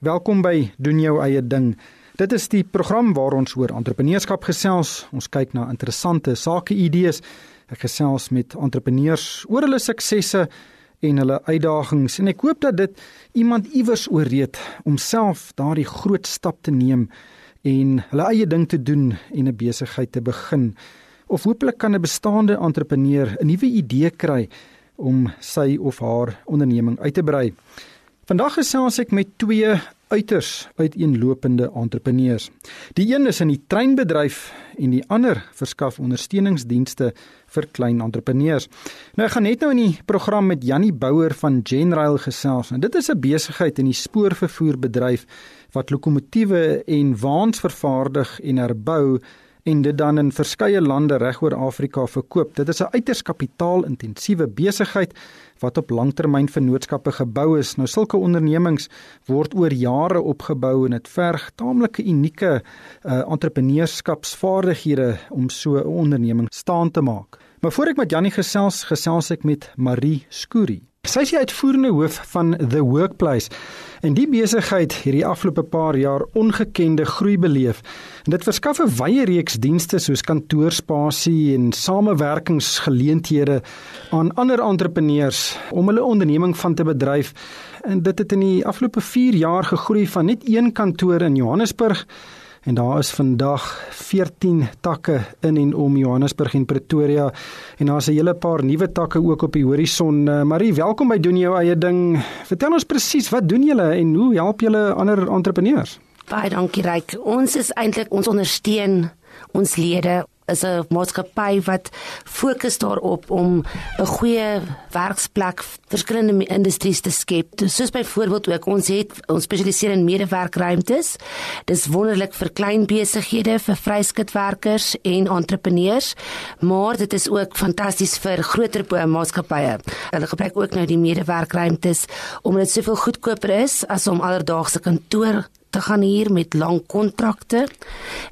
Welkom by doen jou eie ding. Dit is die program waar ons oor entrepreneurskap gesels. Ons kyk na interessante sake idees. Ek gesels met entrepreneurs oor hulle suksesse en hulle uitdagings en ek hoop dat dit iemand iewers ooreed om self daardie groot stap te neem en hulle eie ding te doen en 'n besigheid te begin. Of hopelik kan 'n bestaande entrepreneur 'n nuwe idee kry om sy of haar onderneming uit te brei. Vandag gesels ek met twee uiters uiteenlopende entrepreneurs. Die een is in die treinbedryf en die ander verskaf ondersteuningsdienste vir klein entrepreneurs. Nou ek gaan net nou in die program met Jannie Bouwer van Genrail gesels. En dit is 'n besigheid in die spoorvervoerbedryf wat lokomotiewe en waens vervaardig en herbou en dit dan in verskeie lande regoor Afrika verkoop. Dit is 'n uiters kapitaalintensiewe besigheid wat op langtermyn vennootskappe gebou is. Nou sulke ondernemings word oor jare opgebou en dit verg taamlike unieke uh, entrepreneurskapsvaardighede om so 'n onderneming staan te maak. Maar voor ek met Jannie gesels, gesels ek met Marie Skoorie. Sy is die uitvoerende hoof van The Workplace en die besigheid het die afgelope paar jaar ongekende groei beleef. En dit verskaf 'n wye reeks dienste soos kantoorspasie en samewerkingsgeleenthede aan ander entrepreneurs om hulle onderneming van te bedryf. En dit het in die afgelope 4 jaar gegroei van net een kantoor in Johannesburg en daar is vandag 14 takke in en om Johannesburg en Pretoria en daar's 'n hele paar nuwe takke ook op die horison. Uh, Marie, welkom by doen jou eie ding. Vertel ons presies wat doen julle en hoe help julle ander entrepreneurs? Baie dankie Ryk. Ons is eintlik ons ondersteun ons lede is 'n maatskappy wat fokus daarop om 'n goeie werksplek vir verskillende industrieë te skep. Soos byvoorbeeld ook ons het ons spesialiseer in medewerkruimtes. Dis wonderlik vir klein besighede, vir vryskutwerkers en entrepreneurs, maar dit is ook fantasties vir groter maatskappye. Hulle gebruik ook nou die medewerkruimtes omdat dit soveel goedkoper is as om alledaagse kantoor te gaan hier met lang kontrakte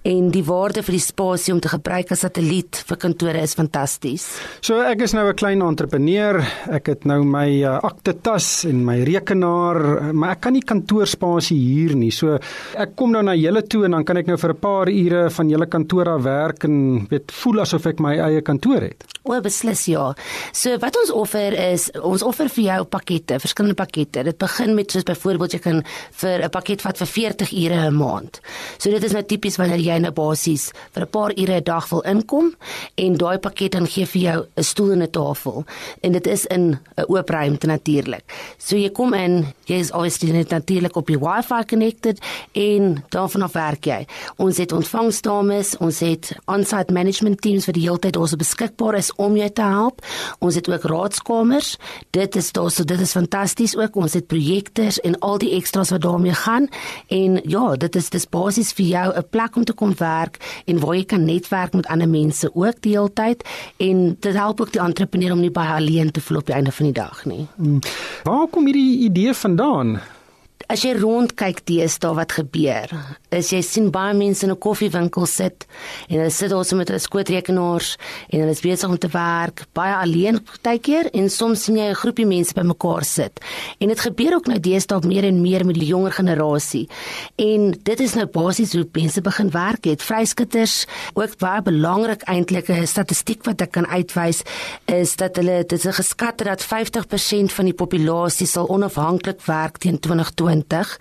en die waarde vir die spasie om te gebruik as satelliet vir kantore is fantasties. So ek is nou 'n klein entrepreneur. Ek het nou my uh, aktetas en my rekenaar, maar ek kan nie kantoorspasie huur nie. So ek kom nou na julle toe en dan kan ek nou vir 'n paar ure van julle kantoor af werk en weet voel asof ek my eie kantoor het. O, beslis ja. So wat ons offer is ons offer vir jou pakkette, verskillende pakkette. Dit begin met soos byvoorbeeld jy kan vir 'n pakket vat vir 40 ure 'n maand. So dit is nou tipies wanneer jy nou basies vir 'n paar ure 'n dag wil inkom en daai pakket dan gee vir jou 'n stoel en 'n tafel en dit is in 'n oop ruimte natuurlik. So jy kom in, jy is obviously net natuurlik op die Wi-Fi connected en daarvan af werk jy. Ons het ontvangsdames, ons het on-site management teams vir die hele tyd ons beskikbaar is om jou te help. Ons het ook raadskamers. Dit is daar so dit is fantasties ook. Ons het projektors en al die ekstra's wat daarmee gaan en ja, dit is dis basies vir jou 'n plek om te kom werk en waar jy kan netwerk met ander mense ook die hele tyd en dit help ook die entrepreneur om nie baie alleen te voel op die einde van die dag nie. Hmm. Waar kom hierdie idee vandaan? as jy rondkyk deesdae wat gebeur, is jy sien baie mense in 'n koffiewinkel sit en hulle sit daar so met hulle skootrekenaars en hulle is besig om te werk, baie alleen partykeer en soms sien jy 'n groepie mense bymekaar sit. En dit gebeur ook nou deesdae meer en meer met die jonger generasie. En dit is nou basies hoe mense begin werk het. Vryskutters ook baie belangrik eintlik 'n statistiek wat ek kan uitwys is dat hulle dit is geskat dat 50% van die populasie sal onafhanklik werk teen 2020 20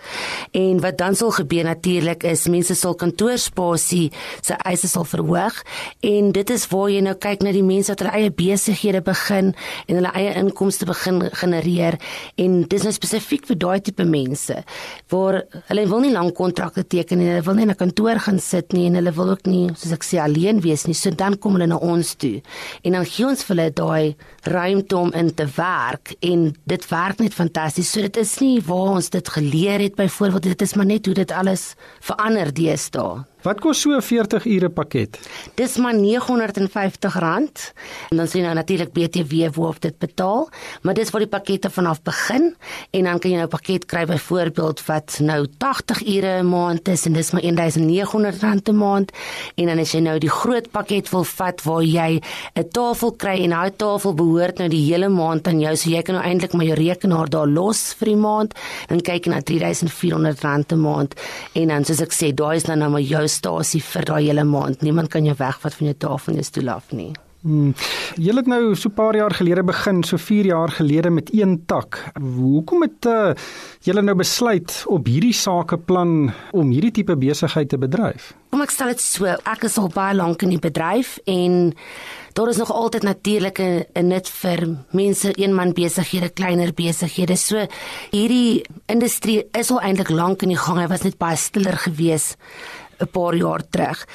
en wat dan sal gebeur natuurlik is mense sal kantoorspasie se eise sal verhoog en dit is waar jy nou kyk na die mense wat hulle eie besighede begin en hulle eie inkomste begin genereer en dis nou spesifiek vir daai tipe mense waar hulle wil nie lank kontrakte teken en hulle wil nie in 'n kantoor gaan sit nie en hulle wil ook nie soos ek sê alleen wees nie. So dan kom hulle na ons toe en dan gee ons vir hulle daai ruimte om in te werk en dit werk net fantasties. So dit is nie waar ons dit geleer het byvoorbeeld dit is maar net hoe dit alles verander deesdae Wat kos so 'n 40 ure pakket? Dis maar R950. En dan sien jy nou natuurlik BTW waarop dit betaal, maar dis waar die pakkette vanaf begin. En dan kan jy nou 'n pakket kry byvoorbeeld wat nou 80 ure 'n maand is en dis maar R1900 'n maand. En dan as jy nou die groot pakket wil vat waar jy 'n tafel kry en daai tafel behoort nou die hele maand aan jou, so jy kan nou eintlik maar jou rekenaar daar los vir die maand en kyk na R3400 'n maand. En dan soos ek sê, daai is dan nou maar jou stasie vir daai hele maand. Niemand kan jou wegvat van jou tafel en jou stoel af nie. Hmm. Jy het nou so 'n paar jaar gelede begin, so 4 jaar gelede met een tak. Hoekom het uh, julle nou besluit op hierdie sakeplan om hierdie tipe besigheid te bedryf? Kom ek stel dit so, ek is al baie lank in die bedryf en daar is nog altyd natuurlike 'n nut vir mense, eenman besighede, kleiner besighede. So hierdie industrie is al eintlik lank in die gang. Hy was net baie stiller geweest 'n paar jaar terug.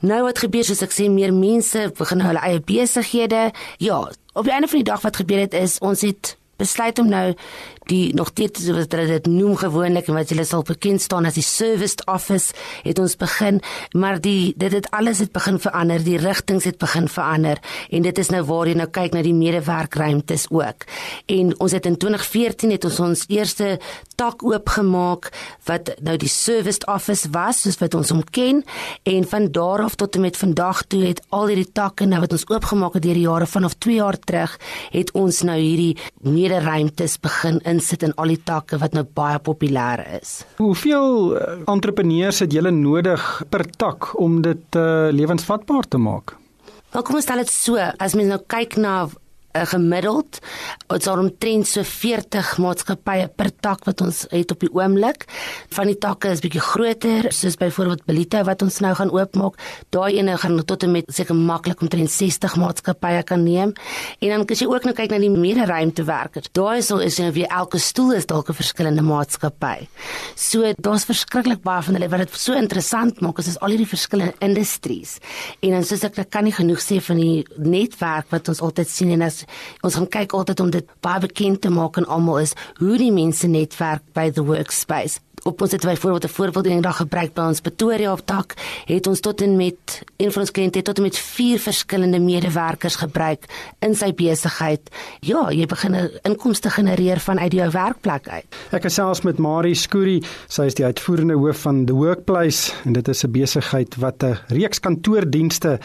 Nou wat gebeur soos ek sê meer mense begin hulle eie besighede. Ja, op die einde van die dag wat gebeur het is ons het besluit om nou die nog dit wat hulle dit noem gewoonlik en wat hulle sal bekend staan as die serviced office het ons begin maar die dit het alles het begin verander die rigtings het begin verander en dit is nou waar jy nou kyk na die medewerkruimtes ook. En ons het in 2014 het ons ons eerste tak oopgemaak wat nou die serviced office was soos wat ons hom ken en van daar af tot en met vandag toe het al hierdie takke nou wat ons oopgemaak het deur die jare vanaf 2 jaar terug het ons nou hierdie mederuimtes begin in insit in al die takke wat nou baie populêr is. Hoeveel eh, entrepreneurs het julle nodig per tak om dit uh, lewensvatbaar te maak? Wel kom ons stel dit so, as mens nou kyk na 'n gemiddeld ons het omtrent so 40 maatskappye per tak wat ons het op die oomblik. Van die takke is bietjie groter, soos byvoorbeeld Belito wat ons nou gaan oopmaak. Daai ene gaan tot en met seker maklik omtrent 60 maatskappye kan neem. En dan as jy ook nou kyk na die mede-ruimtewerkers, daai is al is nou weer elke stoel is dalk 'n verskillende maatskappy. So daar's verskriklik baie van hulle wat dit so interessant maak as is al hierdie verskillende industries. En dan soos ek, ek kan nie genoeg sê van die netwerk wat ons altyd sien en as ons gaan kyk altyd om dit baie bekend te maak aan almal is hoe die mense netwerk by the workspace op ons het byvoorbeeld 'n voorbeeld eendag gebruik by ons Pretoria op tak het ons tot en met een van ons kliënte tot en met vier verskillende medewerkers gebruik in sy besigheid. Ja, jy begin 'n inkomste genereer vanuit jou werkplek uit. Ek is selfs met Marie Skoorie, sy is die uitvoerende hoof van The Workplace en dit is 'n besigheid wat 'n reeks kantoordienste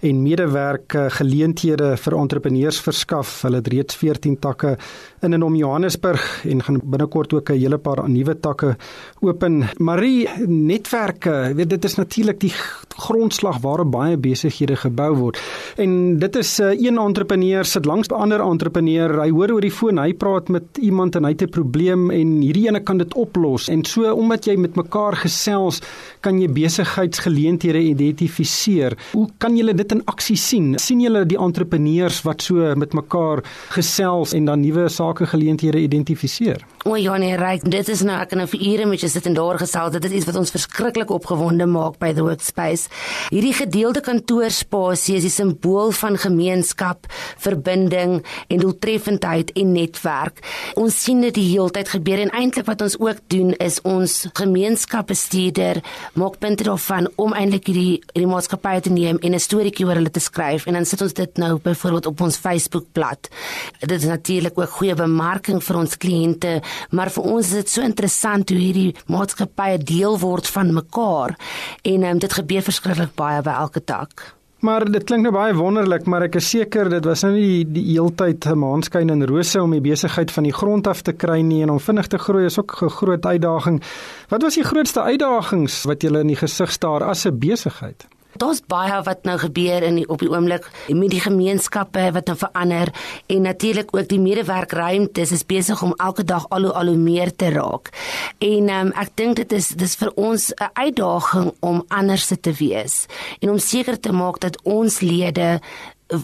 en medewerk geleenthede vir entrepreneurs verskaf. Hulle het reeds 14 takke in en om Johannesburg en gaan binnekort ook 'n hele paar nuwe takke open. Marie, netwerke, weet dit is natuurlik die grondslag waarop baie besighede gebou word. En dit is uh, een entrepreneur sit langs 'n ander entrepreneur. Hy hoor oor die foon, hy praat met iemand en hy het 'n probleem en hierdie ene kan dit oplos. En so omdat jy met mekaar gesels, kan jy besigheidsgeleenthede identifiseer. Hoe kan julle dit in aksie sien? sien julle die entrepreneurs wat so met mekaar gesels en dan nuwe sakegeleenthede identifiseer? O ja nee, reg, dit is nou ek kan nou vir ure met jy sit en daar gesels. Dit is iets wat ons verskriklik opgewonde maak by the workspace. Hierdie gedeelde kantoorspasie is die simbool van gemeenskap, verbinding en doeltreffendheid en netwerk. Ons sien dit die hele tyd gebeur en eintlik wat ons ook doen is ons gemeenskapbestuurder maak punte daarvan om eintlik hierdie hierdie maatskappy te neem en 'n storieetjie oor hulle te skryf en dan sit ons dit nou byvoorbeeld op ons Facebookblad. Dit is natuurlik ook goeie bemarking vir ons kliënte, maar vir ons is dit so interessant hoe hierdie maatskappye deel word van mekaar en um, dit gebeur verskriklik baie by elke tak. Maar dit klink nou baie wonderlik, maar ek is seker dit was nou nie die, die heeltyd 'n maanskyn en rose om die besigheid van die grond af te kry nie en om vinnig te groei is ook 'n groot uitdaging. Wat was die grootste uitdagings wat julle in die gesig staar as 'n besigheid? Daar's baie wat nou gebeur in die, op die oomblik met die gemeenskappe wat nou verander en natuurlik ook die medewerkruimtes is besig om elke dag al hoe al hoe meer te raak. En um, ek dink dit is dis vir ons 'n uitdaging om anders te wees en om seker te maak dat ons lede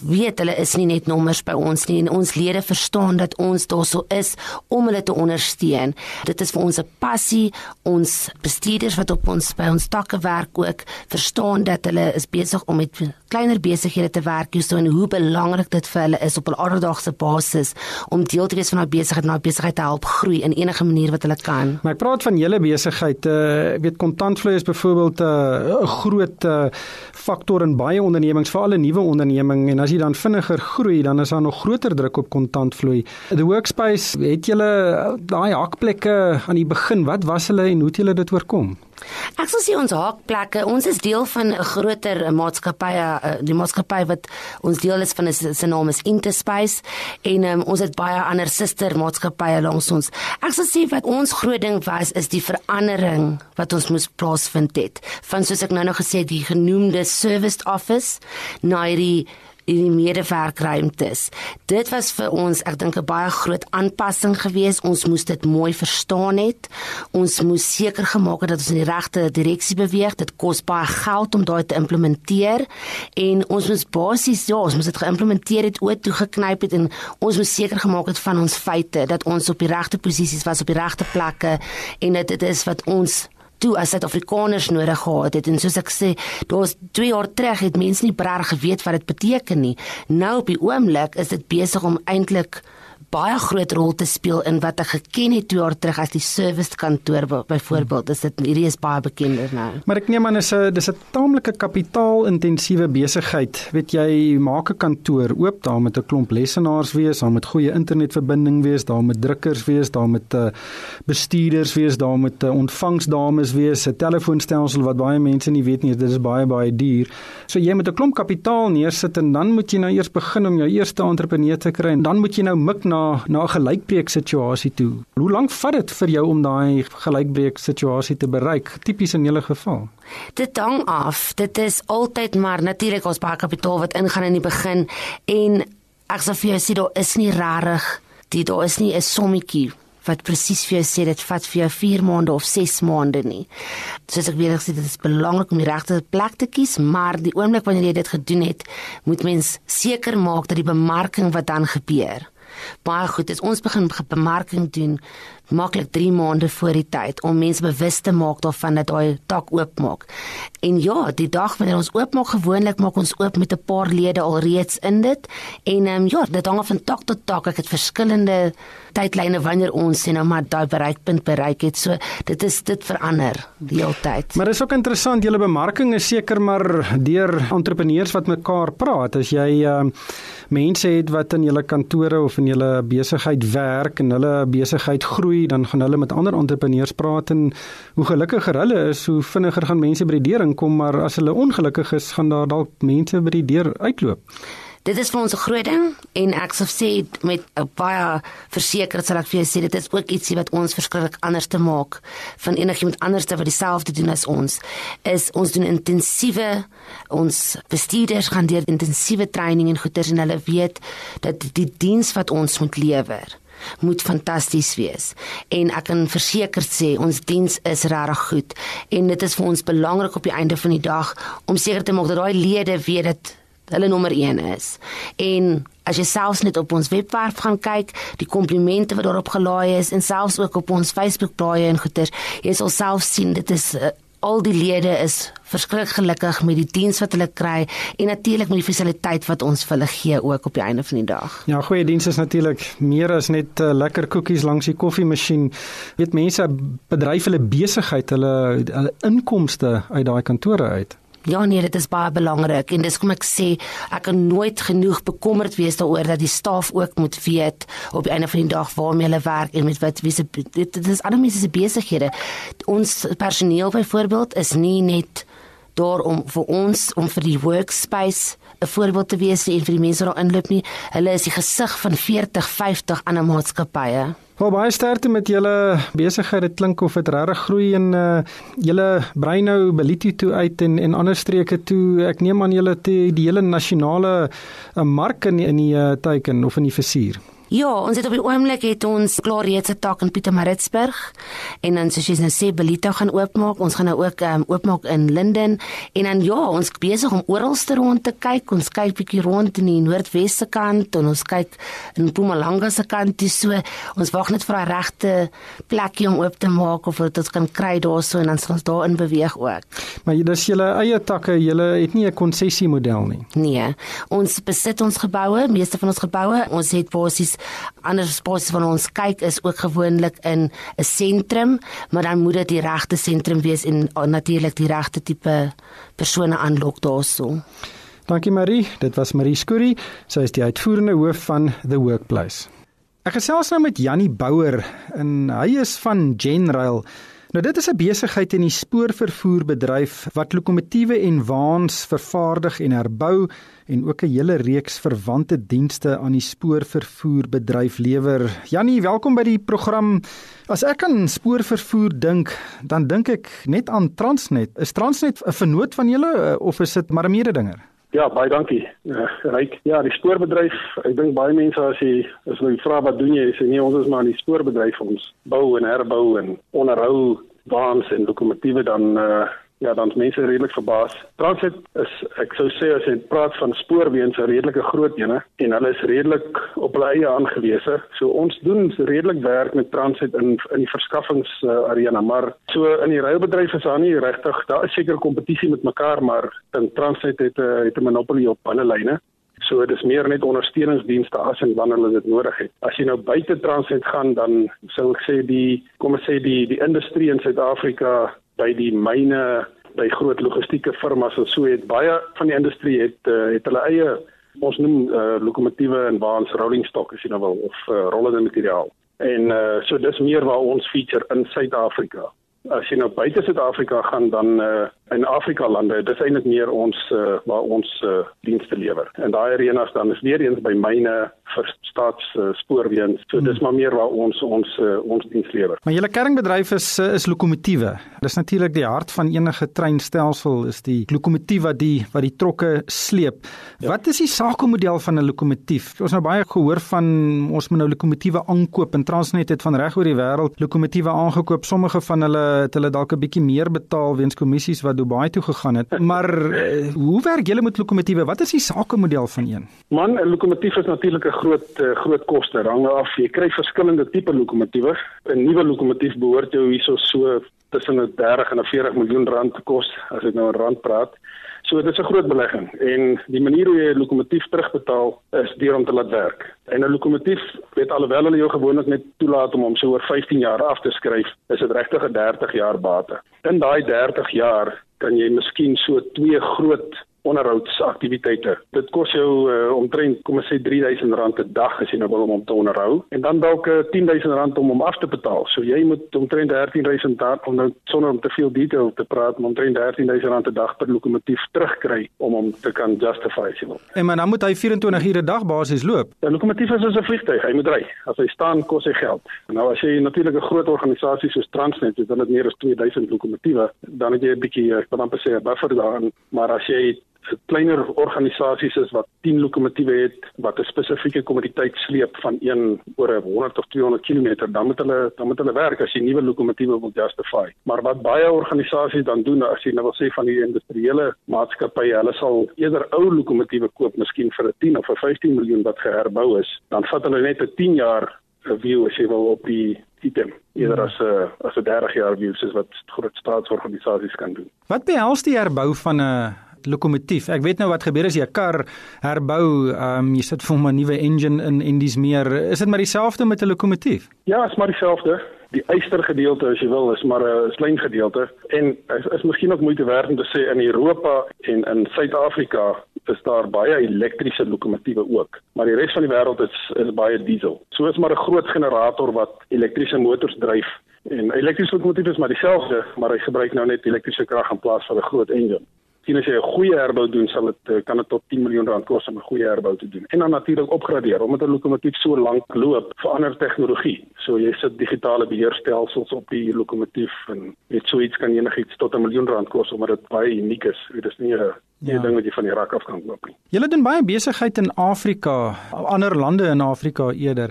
weet hulle is nie net nommers by ons nie en ons lede verstaan dat ons daarso is om hulle te ondersteun. Dit is vir ons 'n passie. Ons bestuurders wat op ons by ons takke werk ook verstaan dat hulle is besig om met kleiner besighede te werk so en hoe belangrik dit vir hulle is op 'n alledaagse basis om deel te wees van daai besigheid en daai besigheid te help groei in enige manier wat hulle kan. Maar ek praat van julle besigheid. Uh, ek weet kontantvloei is byvoorbeeld eh, 'n uh, groot uh, faktor in baie ondernemings, veral 'n nuwe onderneming en as jy dan vinniger groei, dan is daar nog groter druk op kontantvloei. The Workspace, het julle daai hakplekke aan die begin, wat was hulle en hoe het julle dit oorkom? Ek sou sê ons haakplekke, ons is deel van 'n groter maatskappy, eh, die maatskappy wat ons deel is van is se naam is Interspace en um, ons het baie ander suster maatskappye langs ons. Ek sou sê wat ons groot ding was is die verandering wat ons moes plaasvind het. Van soos ek nou nog gesê die genoemde service office na die in die medewerkruimtes. Dit was vir ons, ek dink 'n baie groot aanpassing geweest. Ons moes dit mooi verstaan het. Ons moes seker gemaak het dat ons in die regte direksie beweeg. Dit kos baie geld om daai te implementeer en ons moes basies ja, ons moes dit geïmplementeer het, oop toe geknyp het en ons moes seker gemaak het van ons feite dat ons op die regte posisies was op die regte plekke en dit dit is wat ons toe as Suid-Afrikaners nodig gehad het en soos ek sê, daar's 2 jaar terug het mense nie preg geweet wat dit beteken nie. Nou op die oomblik is dit besig om eintlik baie groot rol te speel in wat ek geken het 2 jaar terug as die service kantoor byvoorbeeld. Is dit hierdie is baie bekender nou. Maar ek neem aan is 'n dis 'n taamlike kapitaalintensiewe besigheid. Weet jy, maak 'n kantoor oop, daar moet 'n klomp lesenaars wees, daar moet goeie internetverbinding wees, daar moet drukkers wees, daar moet uh, bestuurders wees, daar moet uh, ontvangsdames wees, 'n telefoonstelsel wat baie mense nie weet nie, dit is baie baie duur. So jy moet 'n klomp kapitaal neersit en dan moet jy nou eers begin om jou eerste entrepreneur te kry en dan moet jy nou mik na na 'n gelykbreek situasie toe. Hoe lank vat dit vir jou om daai gelykbreek situasie te bereik? Tipies in julle geval. Dit hang af. Dit is altyd maar natuurlik ons baie kapitaal wat ingaan in die begin en ek sê vir jou sê daar is nie rarig dit daar is nie 'n sommetjie wat presies vir jou sê dit vat vir jou 4 maande of 6 maande nie. Soos ek weer gesê dit is belangrik om die regte plek te kies, maar die oomblik wanneer jy dit gedoen het, moet mens seker maak dat die bemarking wat dan gebeur baie goed is ons begin bemarking doen maklik 3 maande voor die tyd om mense bewus te maak daarvan dat daai tak oopmaak. En ja, die dag wanneer ons oopmaak gewoonlik maak ons oop met 'n paar lede alreeds in dit en ehm um, ja, dit hang van tak tot tak. Ek het verskillende tydlyne wanneer ons sien nou maar daai bereikpunt bereik het. So dit is dit verander die hele tyd. Maar is ook interessant julle bemarking is seker maar deur entrepreneurs wat mekaar praat. As jy ehm um, mense het wat in julle kantore of in julle besigheid werk en hulle besigheid groei groei, dan gaan hulle met ander entrepreneurs praat en hoe gelukkiger hulle is, hoe vinniger gaan mense by die deur inkom, maar as hulle ongelukkig is, gaan daar dalk mense by die deur uitloop. Dit is vir ons 'n groot ding en ek sou sê met 'n baie verseker sal ek vir jou sê dit is ook ietsie wat ons verskriklik anders te maak van enigiemand anders wat dieselfde doen as ons. Is ons doen intensiewe ons bestuurders gaan deur intensiewe training en goeters en hulle weet dat die diens wat ons moet lewer moet fantasties wees. En ek kan verseker sê ons diens is regtig goed en dit is vir ons belangrik op die einde van die dag om seker te maak dat daai lede weet dat hulle nommer 1 is. En as jy selfs net op ons webwerf gaan kyk, die komplimente wat daarop gelaai is en selfs ook op ons Facebook bladsy en goeters, jy sal self sien dit is uh, al die lede is verskriklik gelukkig met die diens wat hulle kry en natuurlik met die fasiliteit wat ons vir hulle gee ook op die einde van die dag. Ja, goeie diens is natuurlik meer as net uh, lekker koekies langs die koffiemasjien. Weet mense bedryf hulle besigheid, hulle, hulle inkomste uit daai kantore uit. Ja nee, dit is baie belangrik en dis kom ek sê ek kan nooit genoeg bekommerd wees daaroor dat die staf ook moet weet op die einde van die dag waarmee hulle werk en met wat wie se dit, dit is ander mense se besighede. Ons personeel byvoorbeeld is nie net daar om vir ons om vir die workspace 'n voorbeeld te wees en vir die mense wat daar inloop nie. Hulle is die gesig van 40, 50 ander maatskappye. Wel baie sterkte met julle besigheid. Dit klink of dit regtig groei en uh julle brei nou Beliti toe uit en en ander streke toe. Ek neem aan julle te die hele nasionale uh, mark in in die uh, teiken of in die versier. Ja, ons het op die oomblik het ons klaar reeds 'n tak in Pietermaritzburg en dan soos jy nou sê Belito gaan oopmaak. Ons gaan nou ook um, oopmaak in Linden en dan ja, ons besig om oralste rond te kyk. Ons kyk bietjie rond in die noordwesse kant en ons kyk in Mpumalanga se kant dis so. Ons wag net vir 'n regte plekie om oop te maak of dit ons kan kry daarso en dan sal ons daarin beweeg ook. Maar dis julle eie takke, julle het nie 'n konsessie model nie. Nee, ons besit ons geboue, meeste van ons geboue. Ons het basies ander spasies van ons kyk is ook gewoonlik in 'n sentrum, maar dan moet dit die regte sentrum wees en natuurlik die regte tipe persone aanlok daarso. Dankie Marie, dit was Marie Skoorie. Sy is die uitvoerende hoof van The Workplace. Ek gesels nou met Jannie Bouwer en hy is van Genrail. Nou dit is 'n besigheid in die spoorvervoerbedryf wat lokomotiewe en waans vervaardig en herbou en ook 'n hele reeks verwante dienste aan die spoorvervoerbedryf lewer. Jannie, welkom by die program. As ek aan spoorvervoer dink, dan dink ek net aan Transnet. Is Transnet 'n vennoot van julle eh, of is dit maar 'n mededinger? Ja, baie dankie. Uh, Ryk. Ja, die spoorbedryf, ek dink baie mense as jy as hulle vra wat doen jy, sê nee, ons is maar in die spoorbedryf ons bou en herbou en onderhou waans en lokomotiewe dan uh, ja, dan is mense redelik verbaas. Transnet is ek sou sê as jy praat van spoorweens 'n redelike groot ene en hulle is redelik op hulle eie aangewese. So ons doen redelik werk met Transnet in in die verskaffingsarena, uh, maar so in die ruilbedryf is daar nie regtig, daar is seker kompetisie met mekaar, maar dan Transnet het 'n uh, het 'n monopolie op alle lyne. So dit is meer net ondersteuningsdienste as en wanneer hulle dit nodig het. As jy nou buite Transnet gaan, dan sou ek sê die kom ons sê die die industrie in Suid-Afrika by die myne by groot logistieke firmas en so het baie van die industrie het uh, het hulle eie ons noem uh, lokomotiewe en waans rolling stock as jy nou wil of uh, rollende materiaal. En uh, so dis meer waar ons feature in Suid-Afrika. As jy nou buite Suid-Afrika gaan dan uh, in Afrika lande, dis eintlik meer ons uh, waar ons uh, dienste lewer. En daai arenas dan is weer eens by myne vir staatsspoorweens. Uh, so dis hmm. maar meer waar ons ons uh, ons diens lewer. Maar julle kernbedryf is is lokomotiewe. Dis natuurlik die hart van enige treinstelsel is die lokomotief wat die wat die trokke sleep. Ja. Wat is die sakemodel van 'n lokomotief? Ons nou baie gehoor van ons moet nou lokomotiewe aankoop en Transnet het van reg oor die wêreld lokomotiewe aangekoop. Sommige van hulle het hulle dalk 'n bietjie meer betaal weens kommissies wat Dubai toe gegaan het. Maar uh, hoe werk julle met lokomotiewe? Wat is die sakemodel van een? Man, 'n lokomotief is natuurlik 'n groot uh, groot koste. Hang af, jy kry verskillende tipe lokomotiewe. 'n Nuwe lokomotief behoort jou hierso so tussen 'n 30 en 'n 40 miljoen rand te kos as ek nou in rand praat. So dit is 'n groot belegging en die manier hoe jy 'n lokomotief terugbetaal is deur om te laat werk. En 'n lokomotief, weet alhoewel hulle jou gewoonlik net toelaat om hom so oor 15 jaar af te skryf, is dit regtig 'n 30 jaar bate. In daai 30 jaar kan jy miskien so twee groot onderhoudsaktiwiteite. Dit kos jou uh, omtrent kom ons sê R3000 'n dag as jy nou wil om hom te onderhou en dan dalk uh, eh, R10000 om hom af te betaal. So jy moet omtrent R13000 om nou sonder om te veel detail te praat, omtrent R13000 'n dag per lokomotief terugkry om hom te kan justify as jy wil. En maar dan moet hy 24 ure 'n dag basies loop. 'n Lokomotief is soos 'n vliegtuig, hy moet ry. As hy staan, kos hy geld. Nou as jy natuurlik 'n groot organisasie soos Transnet het, dan het meer as 2000 lokomotiewe, dan het jy 'n bietjie, kan amper sê 'n buffer daarin, maar as jy kleiner organisasies is wat 10 lokomotiewe het wat 'n spesifieke kommoditeit sleep van een oor 100 of 200 km dan moet hulle dan moet hulle werk as jy nuwe lokomotiewe wil justify. Maar wat baie organisasies dan doen as jy nou wil sê van die industriële maatskappye, hulle sal eerder ou lokomotiewe koop, miskien vir 'n 10 of 'n 15 miljoen wat geherbou is, dan vat hulle net 'n 10 jaar view as jy wil op die item eerder as 'n as 'n 30 jaar view soos wat groot staatsorganisasies kan doen. Wat behels die herbou van 'n lokomotief. Ek weet nou wat gebeur as jy 'n kar herbou, um, jy sit vir 'n nuwe engine in en dis meer. Is dit maar dieselfde met 'n lokomotief? Ja, is maar dieselfde. Die eyster gedeelte as jy wil is maar 'n klein gedeelte en is, is miskien ook moeite werd om te sê in Europa en in Suid-Afrika is daar baie elektriese lokomotiewe ook, maar die res van die wêreld is is baie diesel. So is maar 'n groot generator wat elektriese motors dryf en elektriese lokomotief is maar dieselfde, maar hy gebruik nou net elektriese krag in plaas van 'n groot engine. Sien as jy 'n goeie herbou doen, sal dit eh, kan dit tot 10 miljoen rand kos om 'n goeie herbou te doen. En dan natuurlik opgradeer omdat 'n lokomotief so lank loop, verander tegnologie. So jy sit digitale beheerstelsels op die lokomotief en net so iets kan enigiets tot 'n miljoen rand kos omdat dit baie uniek is. Dit is nie 'n nie 'n ja. ding wat jy van die rak af kan koop nie. Julle doen baie besigheid in Afrika, ander lande in Afrika eerder.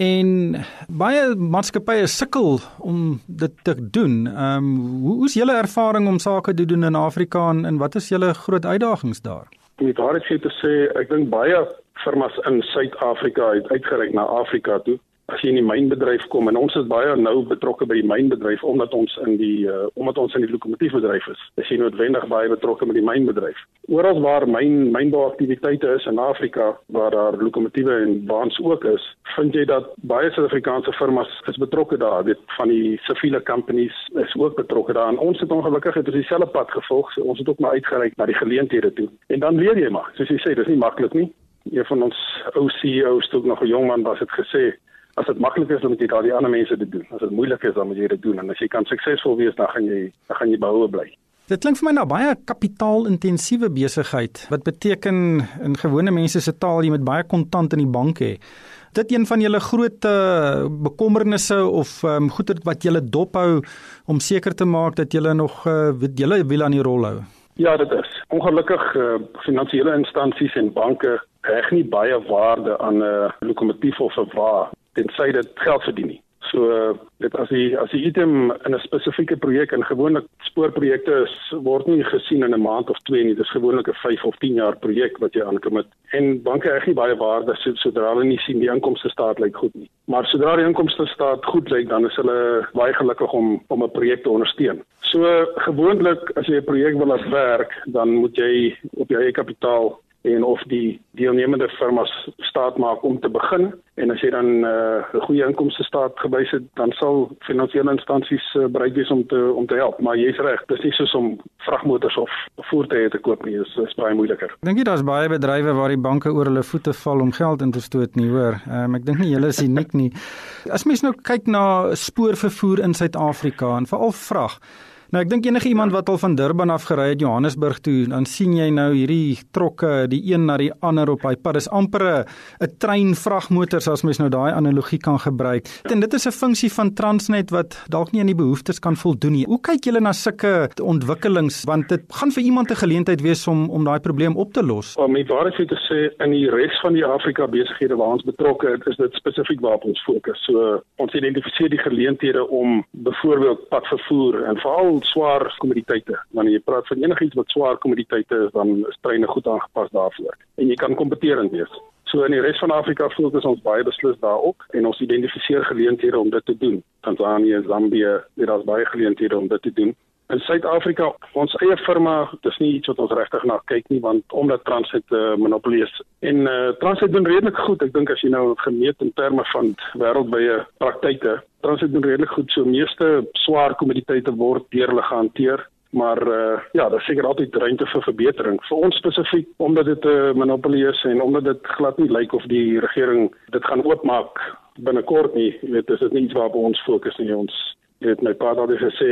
En baie maatskappye sukkel om dit te doen. Ehm um, hoe is julle ervaring om sake te doen in Afrika en, en wat is julle groot uitdagings daar? Dit daar te sê, ek dink baie firmas in Suid-Afrika het uitgereik na Afrika toe as jy in die mynbedryf kom en ons is baie nou betrokke by die mynbedryf omdat ons in die uh, omdat ons in die lokomotiefbedryf is. Is jy noodwendig baie betrokke met die mynbedryf. Oral waar myn mynbouaktiwiteite is in Afrika waar daar lokomotiewe en baans ook is, vind jy dat baie Suid-Afrikaanse firmas is betrokke daar. Dit van die siviele companies is ook betrokke daar. En ons het ongelukkig het ons dieselfde pad gevolg. So ons het ook maar uitgereik na die geleenthede toe. En dan leer jy maar. Soos jy sê, dis nie maklik nie. Een van ons ou CEO's toe nog 'n jong man was het gesê As dit maklik is, dan moet jy daai ander mense dit doen. As dit moeilik is, dan moet jy dit doen en as jy kan suksesvol wees, dan gaan jy dan gaan jy behoue bly. Dit klink vir my nou baie kapitaalintensiewe besigheid. Wat beteken in gewone mense se taal jy moet baie kontant in die bank hê. Dit een van julle groot uh, bekommernisse of um, goeder wat julle dophou om seker te maak dat julle nog uh, julle wiel aan die rol hou. Ja, dit is. Ongelukkig uh, finansiële instansies en banke reg nie baie waarde aan 'n uh, lokomotief of 'n wa tensy dit geld verdien nie. So dit as jy as jy item in 'n spesifieke projek en gewoonlik spoorprojekte word nie gesien in 'n maand of twee nie. Dit is gewoonlik 'n 5 of 10 jaar projek wat jy aankom met. En banke reg nie baie waarde so, sodra hulle nie sien die inkomste staat lyk goed nie. Maar sodra die inkomste staat goed lyk, dan is hulle baie gelukkig om om 'n projek te ondersteun. So gewoonlik as jy 'n projek wil laat werk, dan moet jy op jou eie kapitaal en of die deelnemende firmas staat maak om te begin. En as jy dan uh, 'n uh, goeie inkomste staat gewys het dan sal finansiële instansies uh, bereid wees om te om te help. Maar jy's reg dis nie soos om vragmotors of voertuie te koop nie dis is baie moeiliker. Dink jy daar's baie bedrywe waar die banke oor hulle voete val om geld in te stoot nie hoor. Um, ek dink nie julle is uniek nie. As mens nou kyk na spoorvervoer in Suid-Afrika en veral vrag Nou ek dink enige iemand wat al van Durban af gery het Johannesburg toe, dan sien jy nou hierdie trokke, die een na die ander op hy pad. Dis amper 'n trein vragmotors as mens nou daai analogie kan gebruik. En dit is 'n funksie van Transnet wat dalk nie aan die behoeftes kan voldoen nie. Hoe kyk julle na sulke ontwikkelings want dit gaan vir iemand 'n geleentheid wees om om daai probleem op te los? Om met waarheid te sê in die res van die Afrika besighede waar ons betrokke is, is dit spesifiek waarop ons fokus. So ons identifiseer die geleenthede om byvoorbeeld padvervoer en veral swaar kommoditeite. Wanneer jy praat van enigiets wat swaar kommoditeite is, dan is treine goed aangepas daarvoor. En jy kan kompeterend wees. So in die res van Afrika fokus ons baie beslis daarop en ons identifiseer geleenthede om dit te doen. Tanzanië, Zambië, daar's baie geleenthede om dit te doen. In Suid-Afrika, ons eie firma, dis nie iets wat ons regtig na kyk nie want omdat Transnet 'n uh, monopolie is. En uh, Transnet doen redelik goed. Ek dink as jy nou gemeet in terme van wêreldwye praktyke, Transnet doen redelik goed. So meeste swaar kommoditeite word deur hulle gehanteer. Maar uh, ja, daar seker altyd ruimte vir verbetering. Vir ons spesifiek omdat dit 'n uh, monopolie is en omdat dit glad nie lyk of die regering dit gaan oopmaak binnekort nie. Jy weet, dis nie iets waarop ons fokus nie. Ons het my pa altyd gesê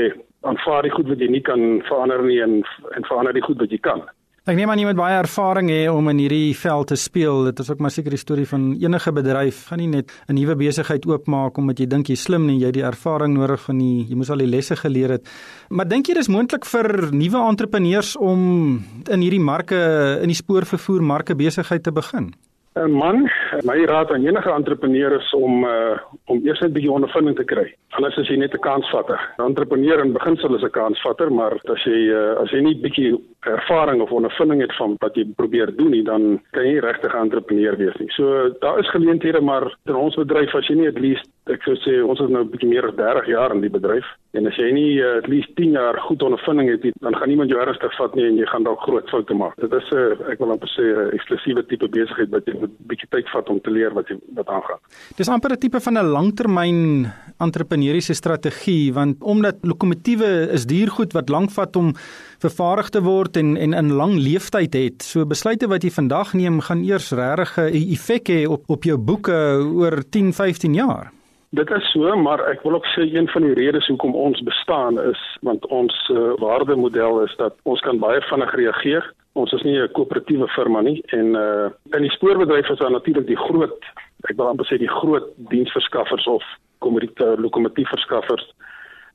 aanvaar die goed wat jy nie kan verander nie en en verander die goed wat jy kan. Ek neem aan jy moet baie ervaring hê om in hierdie veld te speel. Dit is ook maar seker die storie van enige bedryf. Gaan nie net 'n nuwe besigheid oopmaak omdat jy dink jy slim nie, jy het die ervaring nodig van die jy moes al die lesse geleer het. Maar dink jy dis moontlik vir nuwe entrepreneurs om in hierdie marke in die spoorvervoer marke besigheid te begin? 'n Man, my raad aan enige entrepreneur is om uh, om eers 'n bietjie ondervinding te kry. Anders is jy net 'n kansvatter. 'n Entrepreneur in beginsel is 'n kansvatter, maar as jy uh, as jy nie bietjie ervaring of ondervinding het van wat jy probeer doen nie, dan kan jy nie regtig 'n entrepreneur wees nie. So daar is geleenthede, maar in ons bedryf as jy nie at least ek sou sê ons is nou 'n bietjie meer as 30 jaar in die bedryf en as jy nie uh, at least 10 jaar goed ondervinding het, dan gaan niemand jou ernstig vat nie en jy gaan dalk groot foute maak. Dit is 'n uh, ek wil amper sê 'n uh, eksklusiewe tipe besigheid wat jy 'n bietjie tyd vat om te leer wat wat aangaan. Dis amper 'n tipe van 'n langtermyn entrepreneursiese strategie want omdat lokomotiewe is duur goed wat lank vat om vervaardig te word en en in lang leeftyd het. So besluite wat jy vandag neem gaan eers regtig 'n effek hê op op jou boeke oor 10, 15 jaar. Dit is so, maar ek wil ook sê een van die redes hoekom ons bestaan is want ons uh, waardemodel is dat ons kan baie vinnig reageer. Ons is nie 'n koöperatiewe firma nie en uh in die spoorbedryf is daar natuurlik die groot, ek wil amper sê die groot diensverskaffers of kommoditeit lokomotiefverskaffers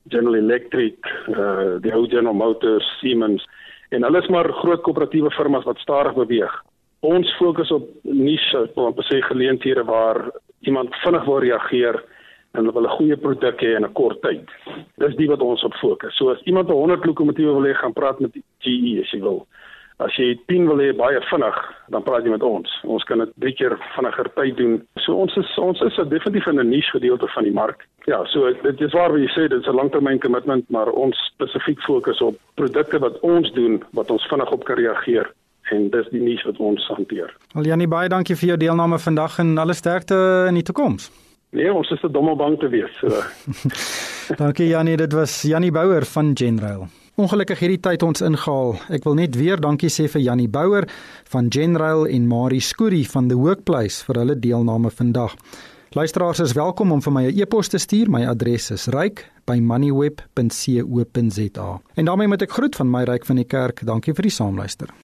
General Electric, uh die ou General Motors, Siemens en hulle is maar groot koöperatiewe firmas wat stadig beweeg. Ons fokus op niche, op sê geleenthede waar iemand vinnig wil reageer en hulle wil 'n goeie produk hê in 'n kort tyd. Dis die wat ons op fokus. So as iemand 'n 100 lokomotiewe wil hê, gaan praat met GE as jy wil. As jy 10 wil hê baie vinnig, dan praat jy met ons. Ons kan dit drie keer vinniger tyd doen. So ons is ons is definitief in 'n niche gedeelte van die mark. Ja, so dit is waar jy sê dit is 'n langtermyn kommitment, maar ons spesifiek fokus op produkte wat ons doen wat ons vinnig op kan reageer en dis die niche wat ons hanteer. Al Janie baie dankie vir jou deelname vandag en alle sterkte in die toekoms. Nee, ons is te dom om bang te wees. So. Dankie Janie, dit was Janie Bouwer van Genrail. Ongelukkig hierdie tyd ons ingehaal. Ek wil net weer dankie sê vir Janie Bouwer van Genrail en Marie Skoorie van The Workplace vir hulle deelname vandag. Luisteraars is welkom om vir my 'n e-pos te stuur. My adres is ryk@moneyweb.co.za. En daarmee moet ek groet van my ryk van die kerk. Dankie vir die saamluister.